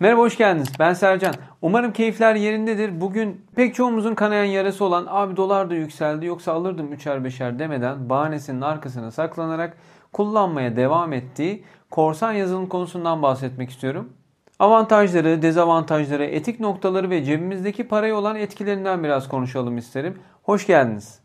Merhaba hoş geldiniz. Ben Sercan. Umarım keyifler yerindedir. Bugün pek çoğumuzun kanayan yarası olan abi dolar da yükseldi yoksa alırdım 3'er 5'er demeden bahanesinin arkasına saklanarak kullanmaya devam ettiği korsan yazılım konusundan bahsetmek istiyorum. Avantajları, dezavantajları, etik noktaları ve cebimizdeki paraya olan etkilerinden biraz konuşalım isterim. Hoş geldiniz.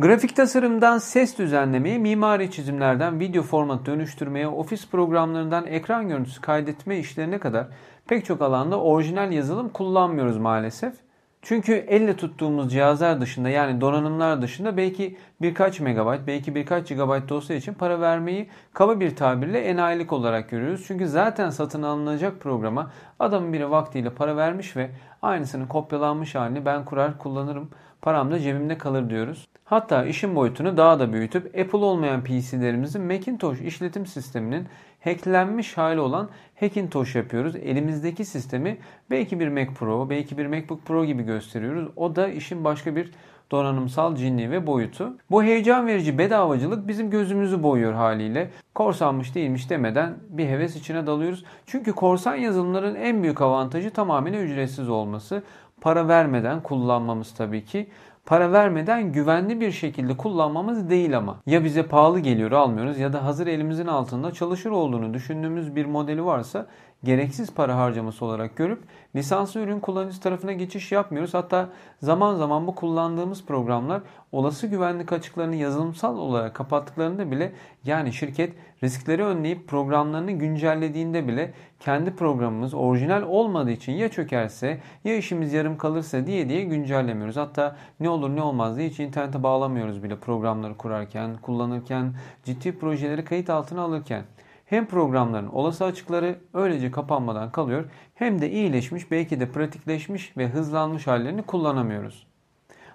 Grafik tasarımdan ses düzenlemeye, mimari çizimlerden video format dönüştürmeye, ofis programlarından ekran görüntüsü kaydetme işlerine kadar pek çok alanda orijinal yazılım kullanmıyoruz maalesef. Çünkü elle tuttuğumuz cihazlar dışında yani donanımlar dışında belki birkaç megabayt, belki birkaç gigabayt dosya için para vermeyi kaba bir tabirle enayilik olarak görüyoruz. Çünkü zaten satın alınacak programa adamın biri vaktiyle para vermiş ve aynısının kopyalanmış halini ben kurar kullanırım, param da cebimde kalır diyoruz. Hatta işin boyutunu daha da büyütüp Apple olmayan PC'lerimizin Macintosh işletim sisteminin hacklenmiş hali olan Hackintosh yapıyoruz. Elimizdeki sistemi belki bir Mac Pro, belki bir MacBook Pro gibi gösteriyoruz. O da işin başka bir donanımsal cinliği ve boyutu. Bu heyecan verici bedavacılık bizim gözümüzü boyuyor haliyle. Korsanmış değilmiş demeden bir heves içine dalıyoruz. Çünkü korsan yazılımların en büyük avantajı tamamen ücretsiz olması. Para vermeden kullanmamız tabii ki para vermeden güvenli bir şekilde kullanmamız değil ama. Ya bize pahalı geliyor almıyoruz ya da hazır elimizin altında çalışır olduğunu düşündüğümüz bir modeli varsa gereksiz para harcaması olarak görüp lisanslı ürün kullanıcı tarafına geçiş yapmıyoruz. Hatta zaman zaman bu kullandığımız programlar olası güvenlik açıklarını yazılımsal olarak kapattıklarında bile yani şirket riskleri önleyip programlarını güncellediğinde bile kendi programımız orijinal olmadığı için ya çökerse ya işimiz yarım kalırsa diye diye güncellemiyoruz. Hatta ne olur ne olmaz diye hiç internete bağlamıyoruz bile programları kurarken, kullanırken, ciddi projeleri kayıt altına alırken hem programların olası açıkları öylece kapanmadan kalıyor hem de iyileşmiş belki de pratikleşmiş ve hızlanmış hallerini kullanamıyoruz.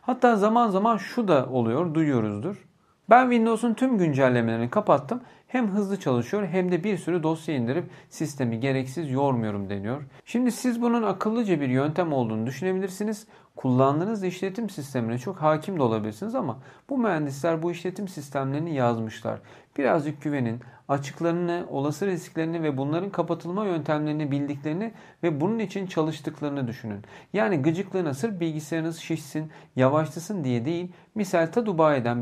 Hatta zaman zaman şu da oluyor, duyuyoruzdur. Ben Windows'un tüm güncellemelerini kapattım. Hem hızlı çalışıyor hem de bir sürü dosya indirip sistemi gereksiz yormuyorum deniyor. Şimdi siz bunun akıllıca bir yöntem olduğunu düşünebilirsiniz. Kullandığınız işletim sistemine çok hakim de olabilirsiniz ama bu mühendisler bu işletim sistemlerini yazmışlar. Birazcık güvenin, açıklarını, olası risklerini ve bunların kapatılma yöntemlerini bildiklerini ve bunun için çalıştıklarını düşünün. Yani gıcıklığına sırf bilgisayarınız şişsin, yavaşlasın diye değil, misal ta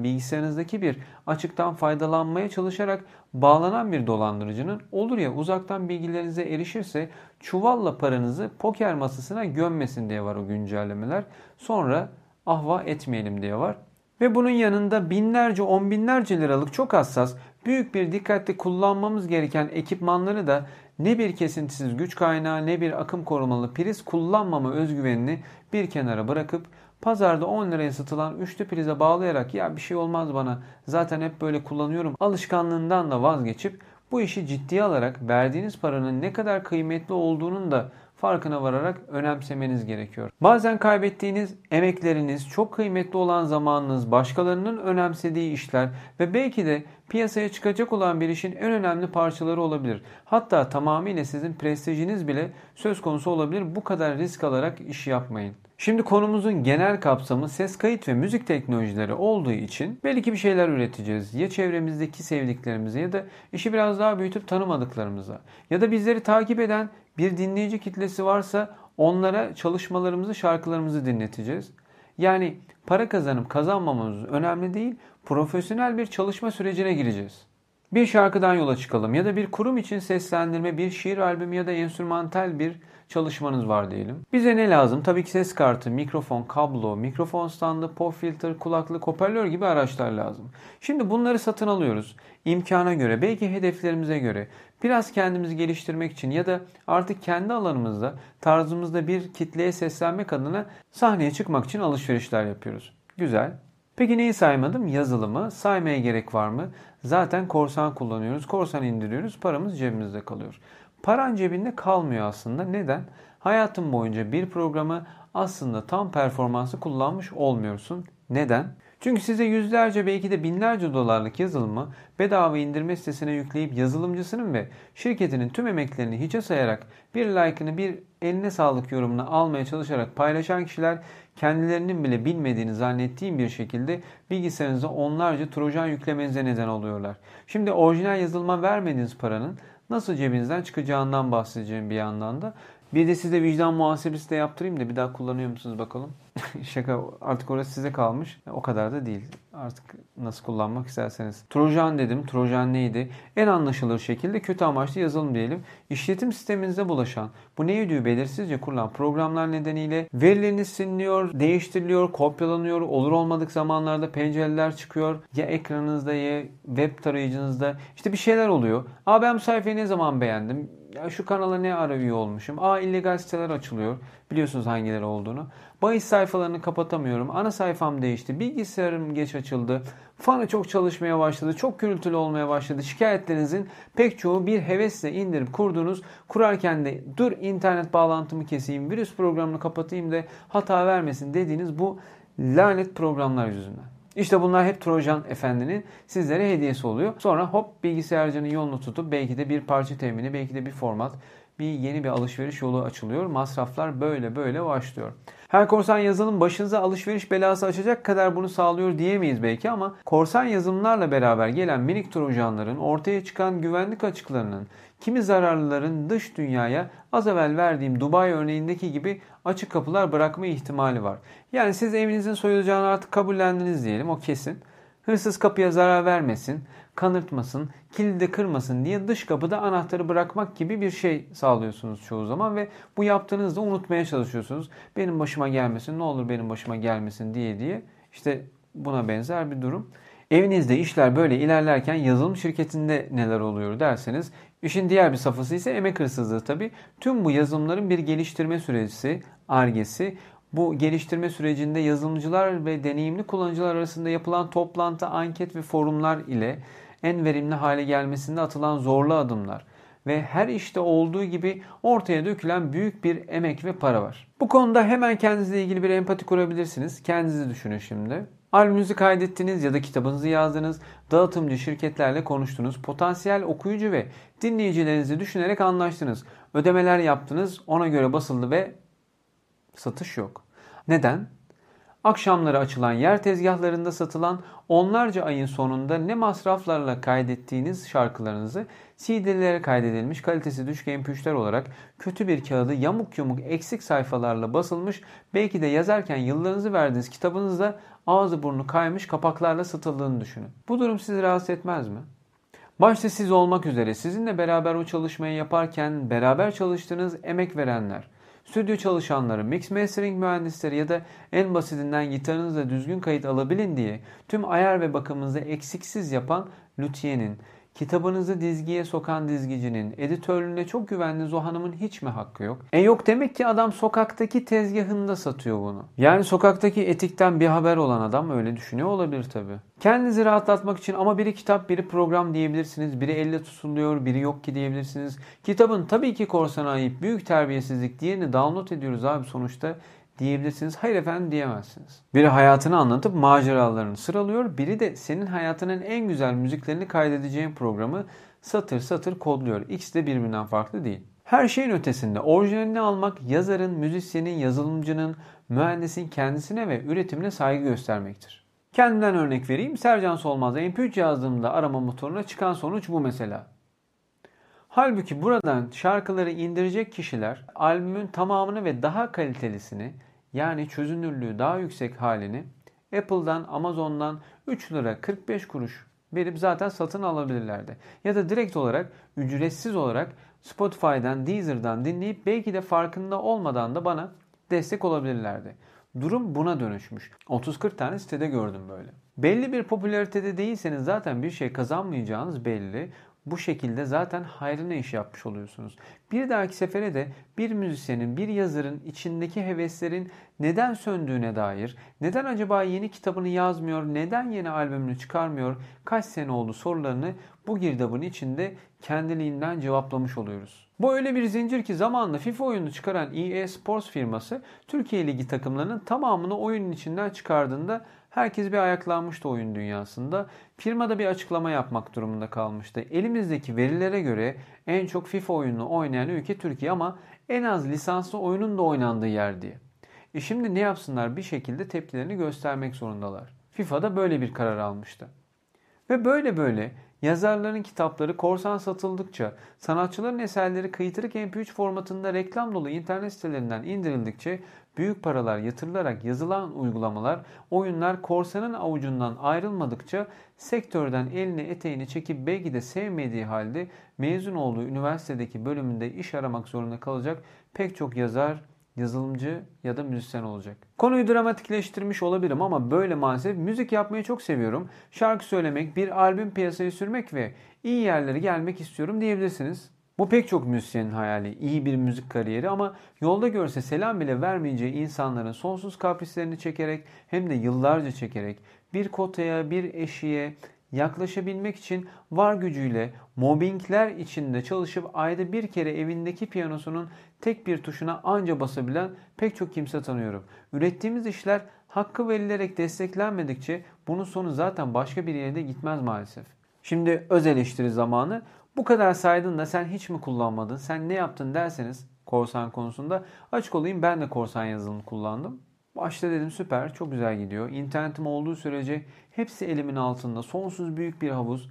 bilgisayarınızdaki bir açıktan faydalanmaya çalışarak bağlanan bir dolandırıcının olur ya uzaktan bilgilerinize erişirse çuvalla paranızı poker masasına gömmesin diye var o güncellemeler. Sonra ahva etmeyelim diye var. Ve bunun yanında binlerce, on binlerce liralık çok hassas, büyük bir dikkatle kullanmamız gereken ekipmanları da ne bir kesintisiz güç kaynağı ne bir akım korumalı priz kullanmama özgüvenini bir kenara bırakıp pazarda 10 liraya satılan üçlü prize bağlayarak ya bir şey olmaz bana zaten hep böyle kullanıyorum alışkanlığından da vazgeçip bu işi ciddiye alarak verdiğiniz paranın ne kadar kıymetli olduğunun da farkına vararak önemsemeniz gerekiyor. Bazen kaybettiğiniz emekleriniz, çok kıymetli olan zamanınız, başkalarının önemsediği işler ve belki de piyasaya çıkacak olan bir işin en önemli parçaları olabilir. Hatta tamamıyla sizin prestijiniz bile söz konusu olabilir. Bu kadar risk alarak iş yapmayın. Şimdi konumuzun genel kapsamı ses kayıt ve müzik teknolojileri olduğu için belki bir şeyler üreteceğiz. Ya çevremizdeki sevdiklerimize ya da işi biraz daha büyütüp tanımadıklarımıza ya da bizleri takip eden bir dinleyici kitlesi varsa onlara çalışmalarımızı, şarkılarımızı dinleteceğiz. Yani para kazanıp kazanmamamız önemli değil, profesyonel bir çalışma sürecine gireceğiz. Bir şarkıdan yola çıkalım ya da bir kurum için seslendirme, bir şiir albümü ya da enstrümantal bir çalışmanız var diyelim. Bize ne lazım? Tabii ki ses kartı, mikrofon, kablo, mikrofon standı, pop filter, kulaklık, hoparlör gibi araçlar lazım. Şimdi bunları satın alıyoruz. İmkana göre, belki hedeflerimize göre biraz kendimizi geliştirmek için ya da artık kendi alanımızda, tarzımızda bir kitleye seslenmek adına sahneye çıkmak için alışverişler yapıyoruz. Güzel. Peki neyi saymadım? Yazılımı. Saymaya gerek var mı? Zaten korsan kullanıyoruz. Korsan indiriyoruz. Paramız cebimizde kalıyor. Paran cebinde kalmıyor aslında. Neden? Hayatın boyunca bir programı aslında tam performansı kullanmış olmuyorsun. Neden? Çünkü size yüzlerce belki de binlerce dolarlık yazılımı bedava indirme sitesine yükleyip yazılımcısının ve şirketinin tüm emeklerini hiçe sayarak bir like'ını bir eline sağlık yorumunu almaya çalışarak paylaşan kişiler kendilerinin bile bilmediğini zannettiğim bir şekilde bilgisayarınıza onlarca trojan yüklemenize neden oluyorlar. Şimdi orijinal yazılıma vermediğiniz paranın nasıl cebinizden çıkacağından bahsedeceğim bir yandan da. Bir de size vicdan muhasebesi de yaptırayım da bir daha kullanıyor musunuz bakalım. Şaka artık orası size kalmış. O kadar da değil. Artık nasıl kullanmak isterseniz. Trojan dedim. Trojan neydi? En anlaşılır şekilde kötü amaçlı yazılım diyelim. İşletim sisteminize bulaşan, bu ne ödüğü belirsizce kurulan programlar nedeniyle verileriniz siliniyor, değiştiriliyor, kopyalanıyor, olur olmadık zamanlarda pencereler çıkıyor. Ya ekranınızda ya web tarayıcınızda işte bir şeyler oluyor. Aa ben bu sayfayı ne zaman beğendim? Ya şu kanala ne ara üye olmuşum? Aa illegal siteler açılıyor. Biliyorsunuz hangileri olduğunu. Bahis sayfalarını kapatamıyorum. Ana sayfam değişti. Bilgisayarım geç açıldı. Fanı çok çalışmaya başladı. Çok gürültülü olmaya başladı. Şikayetlerinizin pek çoğu bir hevesle indirip kurduğunuz kurarken de dur internet bağlantımı keseyim, virüs programını kapatayım da hata vermesin dediğiniz bu lanet programlar yüzünden. İşte bunlar hep Trojan Efendi'nin sizlere hediyesi oluyor. Sonra hop bilgisayarcının yolunu tutup belki de bir parça temini, belki de bir format, bir yeni bir alışveriş yolu açılıyor. Masraflar böyle böyle başlıyor. Her korsan yazılım başınıza alışveriş belası açacak kadar bunu sağlıyor diyemeyiz belki ama korsan yazılımlarla beraber gelen minik trojanların ortaya çıkan güvenlik açıklarının kimi zararlıların dış dünyaya az evvel verdiğim Dubai örneğindeki gibi açık kapılar bırakma ihtimali var. Yani siz evinizin soyulacağını artık kabullendiniz diyelim o kesin. Hırsız kapıya zarar vermesin, kanırtmasın, kilidi kırmasın diye dış kapıda anahtarı bırakmak gibi bir şey sağlıyorsunuz çoğu zaman ve bu yaptığınızda unutmaya çalışıyorsunuz. Benim başıma gelmesin, ne olur benim başıma gelmesin diye diye. İşte buna benzer bir durum. Evinizde işler böyle ilerlerken yazılım şirketinde neler oluyor derseniz işin diğer bir safhası ise emek hırsızlığı tabi. Tüm bu yazılımların bir geliştirme süresi, argesi bu geliştirme sürecinde yazılımcılar ve deneyimli kullanıcılar arasında yapılan toplantı, anket ve forumlar ile en verimli hale gelmesinde atılan zorlu adımlar ve her işte olduğu gibi ortaya dökülen büyük bir emek ve para var. Bu konuda hemen kendinizle ilgili bir empati kurabilirsiniz. Kendinizi düşünün şimdi. Albümünüzü kaydettiniz ya da kitabınızı yazdınız, dağıtımcı şirketlerle konuştunuz, potansiyel okuyucu ve dinleyicilerinizi düşünerek anlaştınız. Ödemeler yaptınız, ona göre basıldı ve satış yok. Neden? Akşamları açılan yer tezgahlarında satılan onlarca ayın sonunda ne masraflarla kaydettiğiniz şarkılarınızı CD'lere kaydedilmiş kalitesi düşük MP3'ler olarak kötü bir kağıdı yamuk yumuk eksik sayfalarla basılmış belki de yazarken yıllarınızı verdiğiniz kitabınızda ağzı burnu kaymış kapaklarla satıldığını düşünün. Bu durum sizi rahatsız etmez mi? Başta siz olmak üzere sizinle beraber o çalışmayı yaparken beraber çalıştığınız emek verenler, stüdyo çalışanları, mix mastering mühendisleri ya da en basitinden gitarınızla düzgün kayıt alabilin diye tüm ayar ve bakımınızı eksiksiz yapan lüthiyenin, Kitabınızı dizgiye sokan dizgicinin, editörlüğüne çok güvendiğiniz o hanımın hiç mi hakkı yok? E yok demek ki adam sokaktaki tezgahında satıyor bunu. Yani sokaktaki etikten bir haber olan adam öyle düşünüyor olabilir tabi. Kendinizi rahatlatmak için ama biri kitap biri program diyebilirsiniz. Biri elle tutuluyor biri yok ki diyebilirsiniz. Kitabın tabii ki korsana ayıp büyük terbiyesizlik diğerini download ediyoruz abi sonuçta diyebilirsiniz. Hayır efendim diyemezsiniz. Biri hayatını anlatıp maceralarını sıralıyor. Biri de senin hayatının en güzel müziklerini kaydedeceğin programı satır satır kodluyor. İkisi de birbirinden farklı değil. Her şeyin ötesinde orijinalini almak yazarın, müzisyenin, yazılımcının, mühendisin kendisine ve üretimine saygı göstermektir. Kendimden örnek vereyim. Sercan Solmaz'da MP3 yazdığımda arama motoruna çıkan sonuç bu mesela. Halbuki buradan şarkıları indirecek kişiler albümün tamamını ve daha kalitelisini yani çözünürlüğü daha yüksek halini Apple'dan, Amazon'dan 3 lira 45 kuruş verip zaten satın alabilirlerdi. Ya da direkt olarak ücretsiz olarak Spotify'dan, Deezer'dan dinleyip belki de farkında olmadan da bana destek olabilirlerdi. Durum buna dönüşmüş. 30-40 tane sitede gördüm böyle. Belli bir popülaritede değilseniz zaten bir şey kazanmayacağınız belli bu şekilde zaten hayrına iş yapmış oluyorsunuz. Bir dahaki sefere de bir müzisyenin, bir yazarın içindeki heveslerin neden söndüğüne dair, neden acaba yeni kitabını yazmıyor, neden yeni albümünü çıkarmıyor, kaç sene oldu sorularını bu girdabın içinde kendiliğinden cevaplamış oluyoruz. Bu öyle bir zincir ki zamanla FIFA oyunu çıkaran EA Sports firması Türkiye Ligi takımlarının tamamını oyunun içinden çıkardığında Herkes bir ayaklanmıştı oyun dünyasında. Firma da bir açıklama yapmak durumunda kalmıştı. Elimizdeki verilere göre en çok FIFA oyununu oynayan ülke Türkiye ama en az lisanslı oyunun da oynandığı yer diye. E şimdi ne yapsınlar? Bir şekilde tepkilerini göstermek zorundalar. FIFA da böyle bir karar almıştı. Ve böyle böyle Yazarların kitapları korsan satıldıkça, sanatçıların eserleri kıytırık MP3 formatında reklam dolu internet sitelerinden indirildikçe büyük paralar yatırılarak yazılan uygulamalar, oyunlar korsanın avucundan ayrılmadıkça sektörden elini eteğini çekip belki de sevmediği halde mezun olduğu üniversitedeki bölümünde iş aramak zorunda kalacak pek çok yazar, yazılımcı ya da müzisyen olacak. Konuyu dramatikleştirmiş olabilirim ama böyle maalesef müzik yapmayı çok seviyorum. Şarkı söylemek, bir albüm piyasaya sürmek ve iyi yerlere gelmek istiyorum diyebilirsiniz. Bu pek çok müzisyenin hayali, iyi bir müzik kariyeri ama yolda görse selam bile vermeyeceği insanların sonsuz kaprislerini çekerek hem de yıllarca çekerek bir kotaya, bir eşiğe yaklaşabilmek için var gücüyle mobbingler içinde çalışıp ayda bir kere evindeki piyanosunun tek bir tuşuna anca basabilen pek çok kimse tanıyorum. Ürettiğimiz işler hakkı verilerek desteklenmedikçe bunun sonu zaten başka bir yere de gitmez maalesef. Şimdi öz eleştiri zamanı. Bu kadar saydın da sen hiç mi kullanmadın? Sen ne yaptın derseniz korsan konusunda açık olayım ben de korsan yazılımı kullandım. Başta dedim süper çok güzel gidiyor. İnternetim olduğu sürece hepsi elimin altında. Sonsuz büyük bir havuz.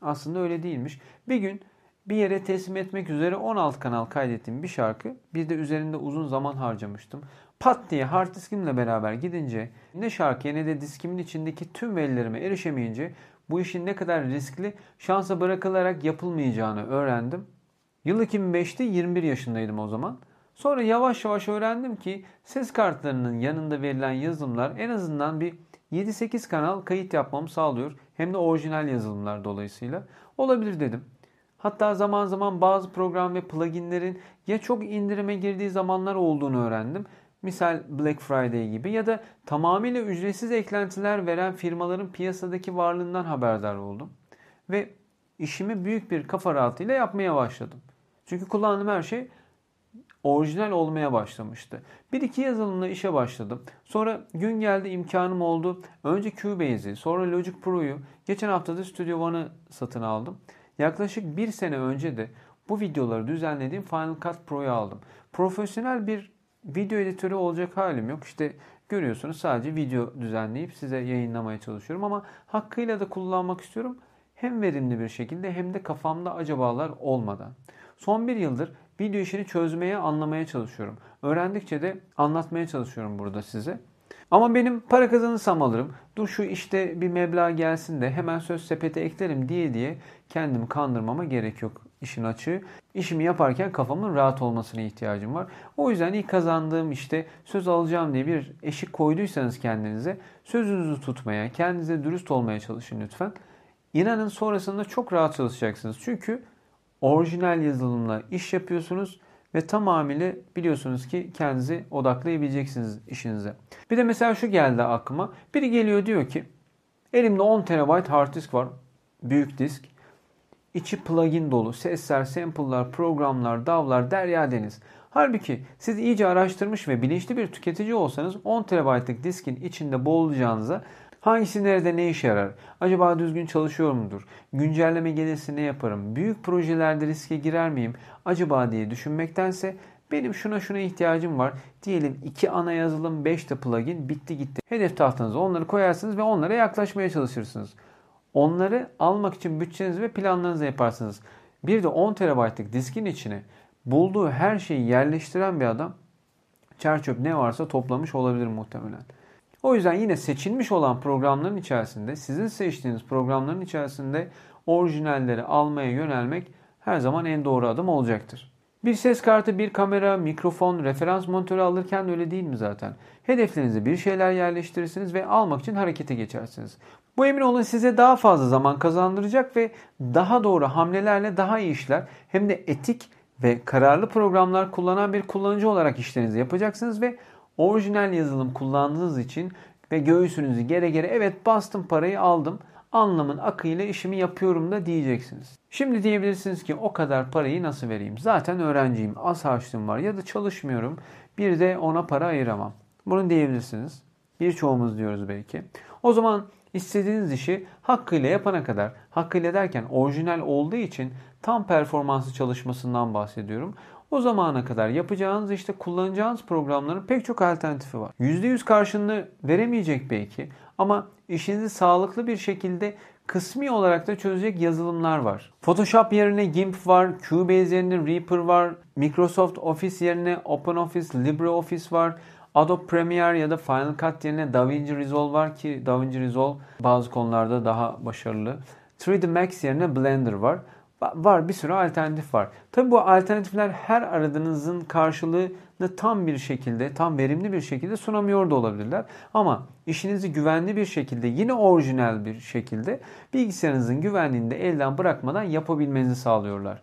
Aslında öyle değilmiş. Bir gün bir yere teslim etmek üzere 16 kanal kaydettiğim bir şarkı. Bir de üzerinde uzun zaman harcamıştım. Pat diye hard diskimle beraber gidince ne şarkıya ne de diskimin içindeki tüm verilerime erişemeyince bu işin ne kadar riskli şansa bırakılarak yapılmayacağını öğrendim. Yıl 2005'te 21 yaşındaydım o zaman. Sonra yavaş yavaş öğrendim ki ses kartlarının yanında verilen yazılımlar en azından bir 7-8 kanal kayıt yapmamı sağlıyor. Hem de orijinal yazılımlar dolayısıyla. Olabilir dedim. Hatta zaman zaman bazı program ve pluginlerin ya çok indirime girdiği zamanlar olduğunu öğrendim. Misal Black Friday gibi ya da tamamıyla ücretsiz eklentiler veren firmaların piyasadaki varlığından haberdar oldum. Ve işimi büyük bir kafa rahatıyla yapmaya başladım. Çünkü kullandığım her şey orijinal olmaya başlamıştı. Bir iki yazılımla işe başladım. Sonra gün geldi imkanım oldu. Önce Cubase'i, sonra Logic Pro'yu, geçen hafta da Studio One'ı satın aldım. Yaklaşık bir sene önce de bu videoları düzenlediğim Final Cut Pro'yu aldım. Profesyonel bir video editörü olacak halim yok. İşte görüyorsunuz sadece video düzenleyip size yayınlamaya çalışıyorum ama hakkıyla da kullanmak istiyorum. Hem verimli bir şekilde hem de kafamda acabalar olmadan. Son bir yıldır video işini çözmeye, anlamaya çalışıyorum. Öğrendikçe de anlatmaya çalışıyorum burada size. Ama benim para kazanırsam alırım. Dur şu işte bir meblağ gelsin de hemen söz sepete eklerim diye diye kendimi kandırmama gerek yok işin açığı. İşimi yaparken kafamın rahat olmasına ihtiyacım var. O yüzden ilk kazandığım işte söz alacağım diye bir eşik koyduysanız kendinize sözünüzü tutmaya, kendinize dürüst olmaya çalışın lütfen. İnanın sonrasında çok rahat çalışacaksınız. Çünkü orijinal yazılımla iş yapıyorsunuz ve tamamıyla biliyorsunuz ki kendinizi odaklayabileceksiniz işinize. Bir de mesela şu geldi aklıma. Biri geliyor diyor ki elimde 10 TB hard disk var. Büyük disk. İçi plugin dolu. Sesler, sample'lar, programlar, davlar, derya deniz. Halbuki siz iyice araştırmış ve bilinçli bir tüketici olsanız 10 TB'lık diskin içinde boğulacağınıza Hangisi nerede ne işe yarar? Acaba düzgün çalışıyor mudur? Güncelleme gelirse ne yaparım? Büyük projelerde riske girer miyim? Acaba diye düşünmektense benim şuna şuna ihtiyacım var. Diyelim iki ana yazılım 5 de plugin bitti gitti. Hedef tahtanıza onları koyarsınız ve onlara yaklaşmaya çalışırsınız. Onları almak için bütçenizi ve planlarınızı yaparsınız. Bir de 10 TB'lık diskin içine bulduğu her şeyi yerleştiren bir adam çerçöp ne varsa toplamış olabilir muhtemelen. O yüzden yine seçilmiş olan programların içerisinde, sizin seçtiğiniz programların içerisinde orijinalleri almaya yönelmek her zaman en doğru adım olacaktır. Bir ses kartı, bir kamera, mikrofon, referans monitörü alırken öyle değil mi zaten? Hedeflerinize bir şeyler yerleştirirsiniz ve almak için harekete geçersiniz. Bu emin olun size daha fazla zaman kazandıracak ve daha doğru hamlelerle daha iyi işler hem de etik ve kararlı programlar kullanan bir kullanıcı olarak işlerinizi yapacaksınız ve orijinal yazılım kullandığınız için ve göğsünüzü gere gere evet bastım parayı aldım anlamın akıyla işimi yapıyorum da diyeceksiniz. Şimdi diyebilirsiniz ki o kadar parayı nasıl vereyim? Zaten öğrenciyim, az harçlığım var ya da çalışmıyorum. Bir de ona para ayıramam. Bunu diyebilirsiniz. Birçoğumuz diyoruz belki. O zaman istediğiniz işi hakkıyla yapana kadar, hakkıyla derken orijinal olduğu için tam performanslı çalışmasından bahsediyorum. O zamana kadar yapacağınız işte kullanacağınız programların pek çok alternatifi var. %100 karşılığını veremeyecek belki ama işinizi sağlıklı bir şekilde kısmi olarak da çözecek yazılımlar var. Photoshop yerine GIMP var, Cubase yerine Reaper var, Microsoft Office yerine OpenOffice, LibreOffice var. Adobe Premiere ya da Final Cut yerine DaVinci Resolve var ki DaVinci Resolve bazı konularda daha başarılı. 3D Max yerine Blender var. Var bir sürü alternatif var. Tabi bu alternatifler her aradığınızın karşılığını tam bir şekilde, tam verimli bir şekilde sunamıyor da olabilirler. Ama işinizi güvenli bir şekilde, yine orijinal bir şekilde bilgisayarınızın güvenliğini de elden bırakmadan yapabilmenizi sağlıyorlar.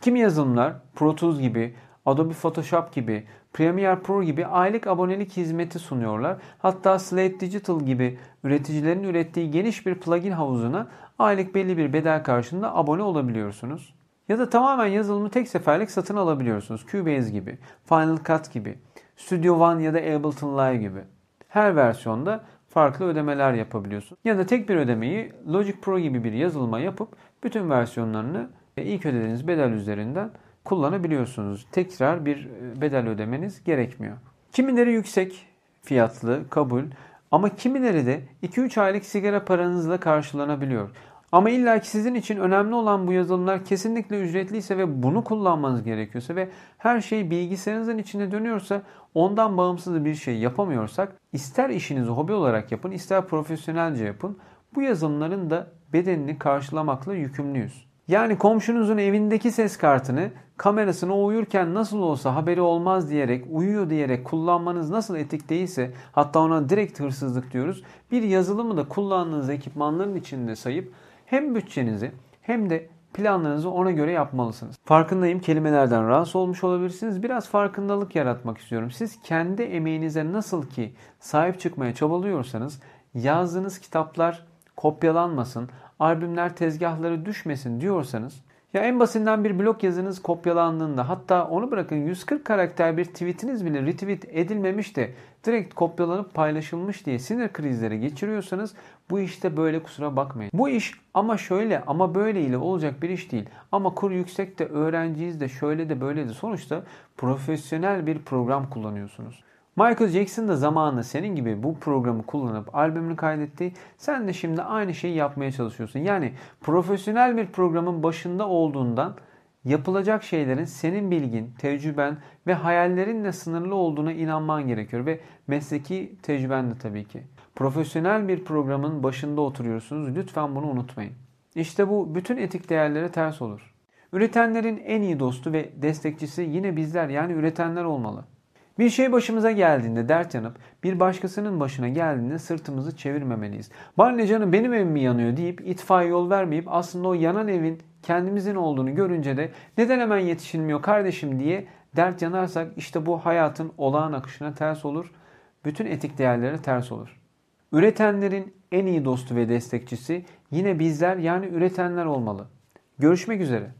Kimi yazılımlar Pro Tools gibi, Adobe Photoshop gibi, Premiere Pro gibi aylık abonelik hizmeti sunuyorlar. Hatta Slate Digital gibi üreticilerin ürettiği geniş bir plugin havuzuna aylık belli bir bedel karşılığında abone olabiliyorsunuz. Ya da tamamen yazılımı tek seferlik satın alabiliyorsunuz. Cubase gibi, Final Cut gibi, Studio One ya da Ableton Live gibi. Her versiyonda farklı ödemeler yapabiliyorsun. Ya da tek bir ödemeyi Logic Pro gibi bir yazılıma yapıp bütün versiyonlarını ilk ödediğiniz bedel üzerinden kullanabiliyorsunuz. Tekrar bir e, bedel ödemeniz gerekmiyor. Kimileri yüksek fiyatlı, kabul ama kimileri de 2-3 aylık sigara paranızla karşılanabiliyor. Ama illa ki sizin için önemli olan bu yazılımlar kesinlikle ücretliyse ve bunu kullanmanız gerekiyorsa ve her şey bilgisayarınızın içinde dönüyorsa ondan bağımsız bir şey yapamıyorsak ister işinizi hobi olarak yapın ister profesyonelce yapın bu yazılımların da bedenini karşılamakla yükümlüyüz. Yani komşunuzun evindeki ses kartını kamerasını o uyurken nasıl olsa haberi olmaz diyerek, uyuyor diyerek kullanmanız nasıl etik değilse hatta ona direkt hırsızlık diyoruz. Bir yazılımı da kullandığınız ekipmanların içinde sayıp hem bütçenizi hem de planlarınızı ona göre yapmalısınız. Farkındayım kelimelerden rahatsız olmuş olabilirsiniz. Biraz farkındalık yaratmak istiyorum. Siz kendi emeğinize nasıl ki sahip çıkmaya çabalıyorsanız yazdığınız kitaplar kopyalanmasın, albümler tezgahları düşmesin diyorsanız ya en basitinden bir blog yazınız kopyalandığında hatta onu bırakın 140 karakter bir tweetiniz bile retweet edilmemiş de direkt kopyalanıp paylaşılmış diye sinir krizleri geçiriyorsanız bu işte böyle kusura bakmayın. Bu iş ama şöyle ama böyle ile olacak bir iş değil. Ama kur yüksek de öğrenciyiz de şöyle de böyle de sonuçta profesyonel bir program kullanıyorsunuz. Michael Jackson da zamanında senin gibi bu programı kullanıp albümünü kaydetti. Sen de şimdi aynı şeyi yapmaya çalışıyorsun. Yani profesyonel bir programın başında olduğundan yapılacak şeylerin senin bilgin, tecrüben ve hayallerinle sınırlı olduğuna inanman gerekiyor ve mesleki tecrüben de tabii ki. Profesyonel bir programın başında oturuyorsunuz. Lütfen bunu unutmayın. İşte bu bütün etik değerlere ters olur. Üretenlerin en iyi dostu ve destekçisi yine bizler yani üretenler olmalı. Bir şey başımıza geldiğinde dert yanıp bir başkasının başına geldiğinde sırtımızı çevirmemeliyiz. Bana ne canım benim evim mi yanıyor deyip itfaiye yol vermeyip aslında o yanan evin kendimizin olduğunu görünce de neden hemen yetişilmiyor kardeşim diye dert yanarsak işte bu hayatın olağan akışına ters olur. Bütün etik değerlere ters olur. Üretenlerin en iyi dostu ve destekçisi yine bizler yani üretenler olmalı. Görüşmek üzere.